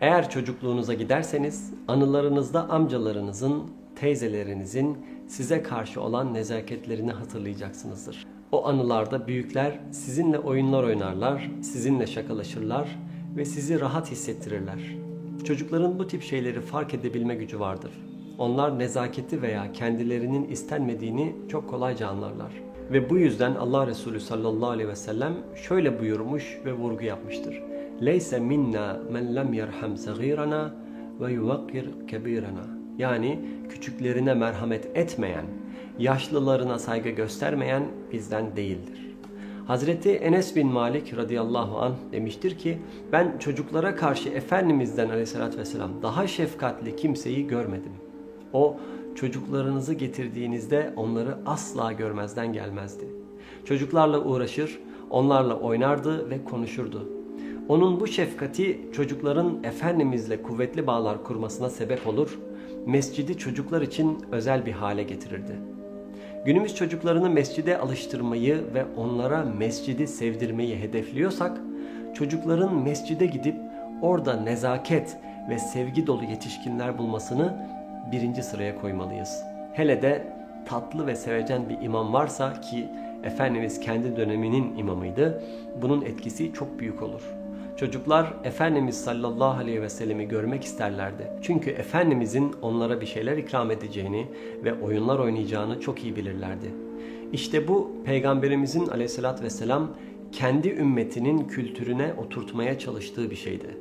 Eğer çocukluğunuza giderseniz anılarınızda amcalarınızın, teyzelerinizin size karşı olan nezaketlerini hatırlayacaksınızdır. O anılarda büyükler sizinle oyunlar oynarlar, sizinle şakalaşırlar ve sizi rahat hissettirirler. Çocukların bu tip şeyleri fark edebilme gücü vardır. Onlar nezaketi veya kendilerinin istenmediğini çok kolayca anlarlar. Ve bu yüzden Allah Resulü sallallahu aleyhi ve sellem şöyle buyurmuş ve vurgu yapmıştır. Minna men lem yerham sagirana ve yuvakkir kebirana. Yani küçüklerine merhamet etmeyen, yaşlılarına saygı göstermeyen bizden değildir. Hazreti Enes bin Malik radıyallahu anh demiştir ki ben çocuklara karşı Efendimiz'den aleyhissalatü vesselam daha şefkatli kimseyi görmedim. O çocuklarınızı getirdiğinizde onları asla görmezden gelmezdi. Çocuklarla uğraşır, onlarla oynardı ve konuşurdu. Onun bu şefkati çocukların Efendimizle kuvvetli bağlar kurmasına sebep olur, mescidi çocuklar için özel bir hale getirirdi. Günümüz çocuklarını mescide alıştırmayı ve onlara mescidi sevdirmeyi hedefliyorsak, çocukların mescide gidip orada nezaket ve sevgi dolu yetişkinler bulmasını birinci sıraya koymalıyız. Hele de tatlı ve sevecen bir imam varsa ki Efendimiz kendi döneminin imamıydı, bunun etkisi çok büyük olur. Çocuklar Efendimiz sallallahu aleyhi ve sellemi görmek isterlerdi. Çünkü Efendimizin onlara bir şeyler ikram edeceğini ve oyunlar oynayacağını çok iyi bilirlerdi. İşte bu Peygamberimizin aleyhissalatü vesselam kendi ümmetinin kültürüne oturtmaya çalıştığı bir şeydi.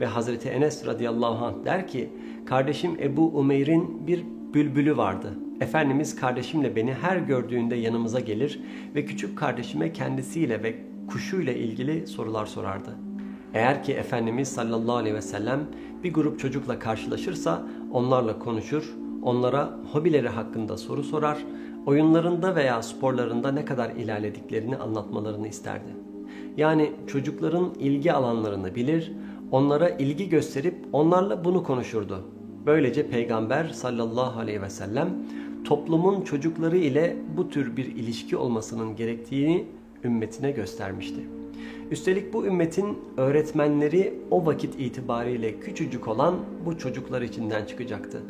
Ve Hazreti Enes radıyallahu anh der ki, kardeşim Ebu Umeyr'in bir bülbülü vardı. Efendimiz kardeşimle beni her gördüğünde yanımıza gelir ve küçük kardeşime kendisiyle ve kuşuyla ilgili sorular sorardı. Eğer ki Efendimiz sallallahu aleyhi ve sellem bir grup çocukla karşılaşırsa onlarla konuşur, onlara hobileri hakkında soru sorar, oyunlarında veya sporlarında ne kadar ilerlediklerini anlatmalarını isterdi. Yani çocukların ilgi alanlarını bilir, onlara ilgi gösterip onlarla bunu konuşurdu. Böylece Peygamber sallallahu aleyhi ve sellem toplumun çocukları ile bu tür bir ilişki olmasının gerektiğini ümmetine göstermişti. Üstelik bu ümmetin öğretmenleri o vakit itibariyle küçücük olan bu çocuklar içinden çıkacaktı.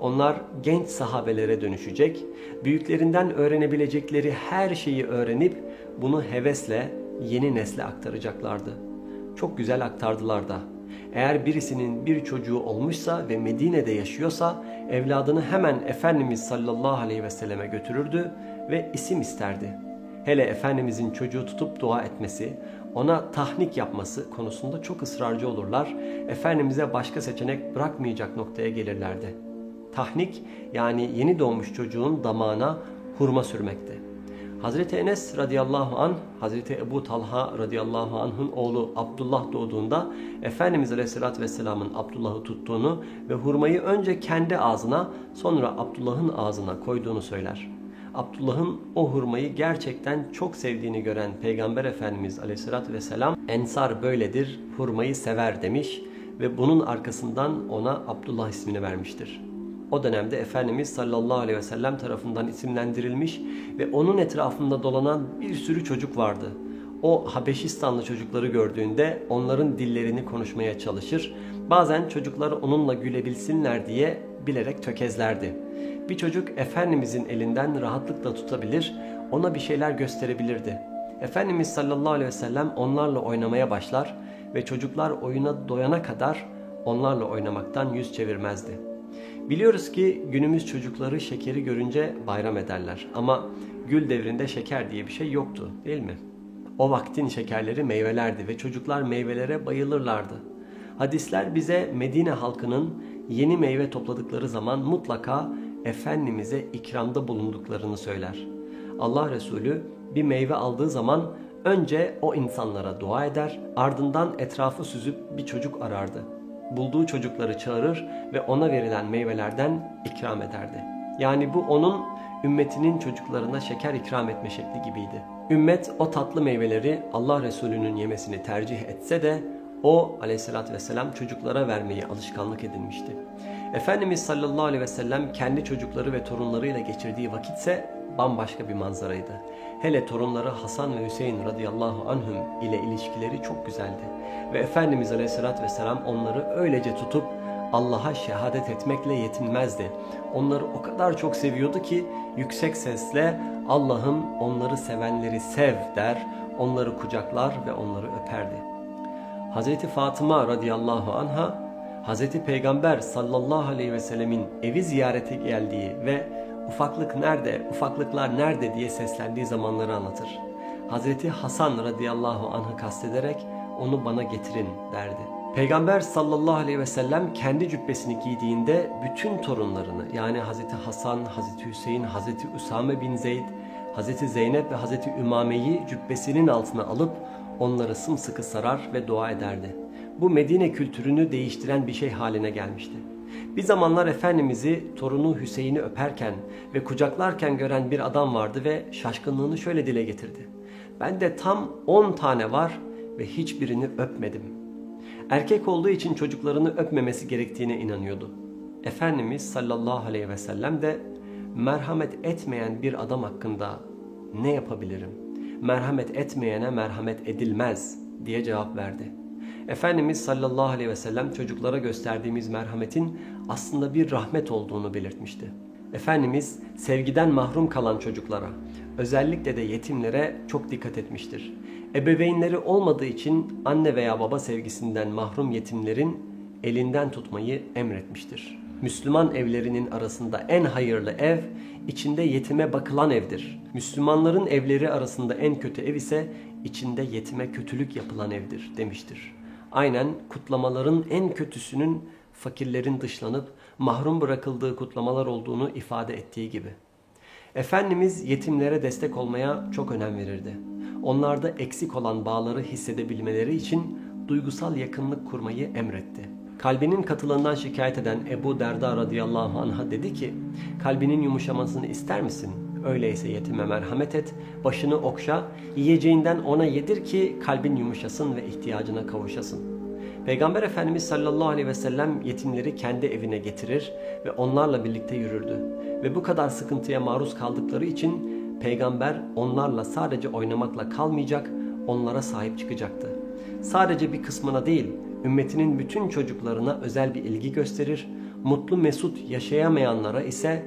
Onlar genç sahabelere dönüşecek, büyüklerinden öğrenebilecekleri her şeyi öğrenip bunu hevesle yeni nesle aktaracaklardı. Çok güzel aktardılar da. Eğer birisinin bir çocuğu olmuşsa ve Medine'de yaşıyorsa evladını hemen Efendimiz sallallahu aleyhi ve selleme götürürdü ve isim isterdi. Hele Efendimizin çocuğu tutup dua etmesi, ona tahnik yapması konusunda çok ısrarcı olurlar. Efendimiz'e başka seçenek bırakmayacak noktaya gelirlerdi. Tahnik yani yeni doğmuş çocuğun damağına hurma sürmekti. Hazreti Enes radıyallahu an, Hazreti Ebu Talha radıyallahu anh'ın oğlu Abdullah doğduğunda Efendimiz aleyhissalatü vesselamın Abdullah'ı tuttuğunu ve hurmayı önce kendi ağzına sonra Abdullah'ın ağzına koyduğunu söyler. Abdullah'ın o hurmayı gerçekten çok sevdiğini gören Peygamber Efendimiz aleyhissalatü vesselam Ensar böyledir, hurmayı sever demiş ve bunun arkasından ona Abdullah ismini vermiştir. O dönemde Efendimiz sallallahu aleyhi ve sellem tarafından isimlendirilmiş ve onun etrafında dolanan bir sürü çocuk vardı. O Habeşistanlı çocukları gördüğünde onların dillerini konuşmaya çalışır. Bazen çocuklar onunla gülebilsinler diye bilerek tökezlerdi. Bir çocuk Efendimizin elinden rahatlıkla tutabilir, ona bir şeyler gösterebilirdi. Efendimiz sallallahu aleyhi ve sellem onlarla oynamaya başlar ve çocuklar oyuna doyana kadar onlarla oynamaktan yüz çevirmezdi. Biliyoruz ki günümüz çocukları şekeri görünce bayram ederler ama gül devrinde şeker diye bir şey yoktu değil mi? O vaktin şekerleri meyvelerdi ve çocuklar meyvelere bayılırlardı. Hadisler bize Medine halkının yeni meyve topladıkları zaman mutlaka Efendimiz'e ikramda bulunduklarını söyler. Allah Resulü bir meyve aldığı zaman önce o insanlara dua eder, ardından etrafı süzüp bir çocuk arardı. Bulduğu çocukları çağırır ve ona verilen meyvelerden ikram ederdi. Yani bu onun ümmetinin çocuklarına şeker ikram etme şekli gibiydi. Ümmet o tatlı meyveleri Allah Resulü'nün yemesini tercih etse de o aleyhissalatü vesselam çocuklara vermeyi alışkanlık edinmişti. Efendimiz sallallahu aleyhi ve sellem kendi çocukları ve torunlarıyla geçirdiği vakitse bambaşka bir manzaraydı. Hele torunları Hasan ve Hüseyin radıyallahu anhum ile ilişkileri çok güzeldi. Ve Efendimiz aleyhissalatü vesselam onları öylece tutup Allah'a şehadet etmekle yetinmezdi. Onları o kadar çok seviyordu ki yüksek sesle Allah'ım onları sevenleri sev der, onları kucaklar ve onları öperdi. Hazreti Fatıma radıyallahu anha Hazreti Peygamber sallallahu aleyhi ve sellemin evi ziyarete geldiği ve ufaklık nerede, ufaklıklar nerede diye seslendiği zamanları anlatır. Hazreti Hasan radıyallahu anh'ı kastederek onu bana getirin derdi. Peygamber sallallahu aleyhi ve sellem kendi cübbesini giydiğinde bütün torunlarını yani Hazreti Hasan, Hazreti Hüseyin, Hazreti Üsame bin Zeyd, Hazreti Zeynep ve Hazreti Ümame'yi cübbesinin altına alıp onları sımsıkı sarar ve dua ederdi. Bu Medine kültürünü değiştiren bir şey haline gelmişti. Bir zamanlar Efendimiz'i torunu Hüseyin'i öperken ve kucaklarken gören bir adam vardı ve şaşkınlığını şöyle dile getirdi. Ben de tam 10 tane var ve hiçbirini öpmedim. Erkek olduğu için çocuklarını öpmemesi gerektiğine inanıyordu. Efendimiz sallallahu aleyhi ve sellem de merhamet etmeyen bir adam hakkında ne yapabilirim? Merhamet etmeyene merhamet edilmez diye cevap verdi. Efendimiz sallallahu aleyhi ve sellem çocuklara gösterdiğimiz merhametin aslında bir rahmet olduğunu belirtmişti. Efendimiz sevgiden mahrum kalan çocuklara, özellikle de yetimlere çok dikkat etmiştir. Ebeveynleri olmadığı için anne veya baba sevgisinden mahrum yetimlerin elinden tutmayı emretmiştir. Müslüman evlerinin arasında en hayırlı ev, içinde yetime bakılan evdir. Müslümanların evleri arasında en kötü ev ise içinde yetime kötülük yapılan evdir demiştir. Aynen kutlamaların en kötüsünün fakirlerin dışlanıp mahrum bırakıldığı kutlamalar olduğunu ifade ettiği gibi. Efendimiz yetimlere destek olmaya çok önem verirdi. Onlarda eksik olan bağları hissedebilmeleri için duygusal yakınlık kurmayı emretti. Kalbinin katılığından şikayet eden Ebu Derda radıyallahu anh'a dedi ki, kalbinin yumuşamasını ister misin? Öyleyse yetime merhamet et, başını okşa, yiyeceğinden ona yedir ki kalbin yumuşasın ve ihtiyacına kavuşasın. Peygamber Efendimiz sallallahu aleyhi ve sellem yetimleri kendi evine getirir ve onlarla birlikte yürürdü. Ve bu kadar sıkıntıya maruz kaldıkları için peygamber onlarla sadece oynamakla kalmayacak, onlara sahip çıkacaktı. Sadece bir kısmına değil, ümmetinin bütün çocuklarına özel bir ilgi gösterir, mutlu mesut yaşayamayanlara ise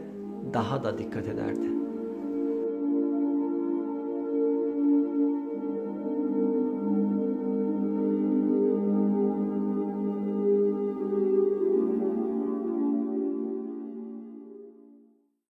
daha da dikkat ederdi.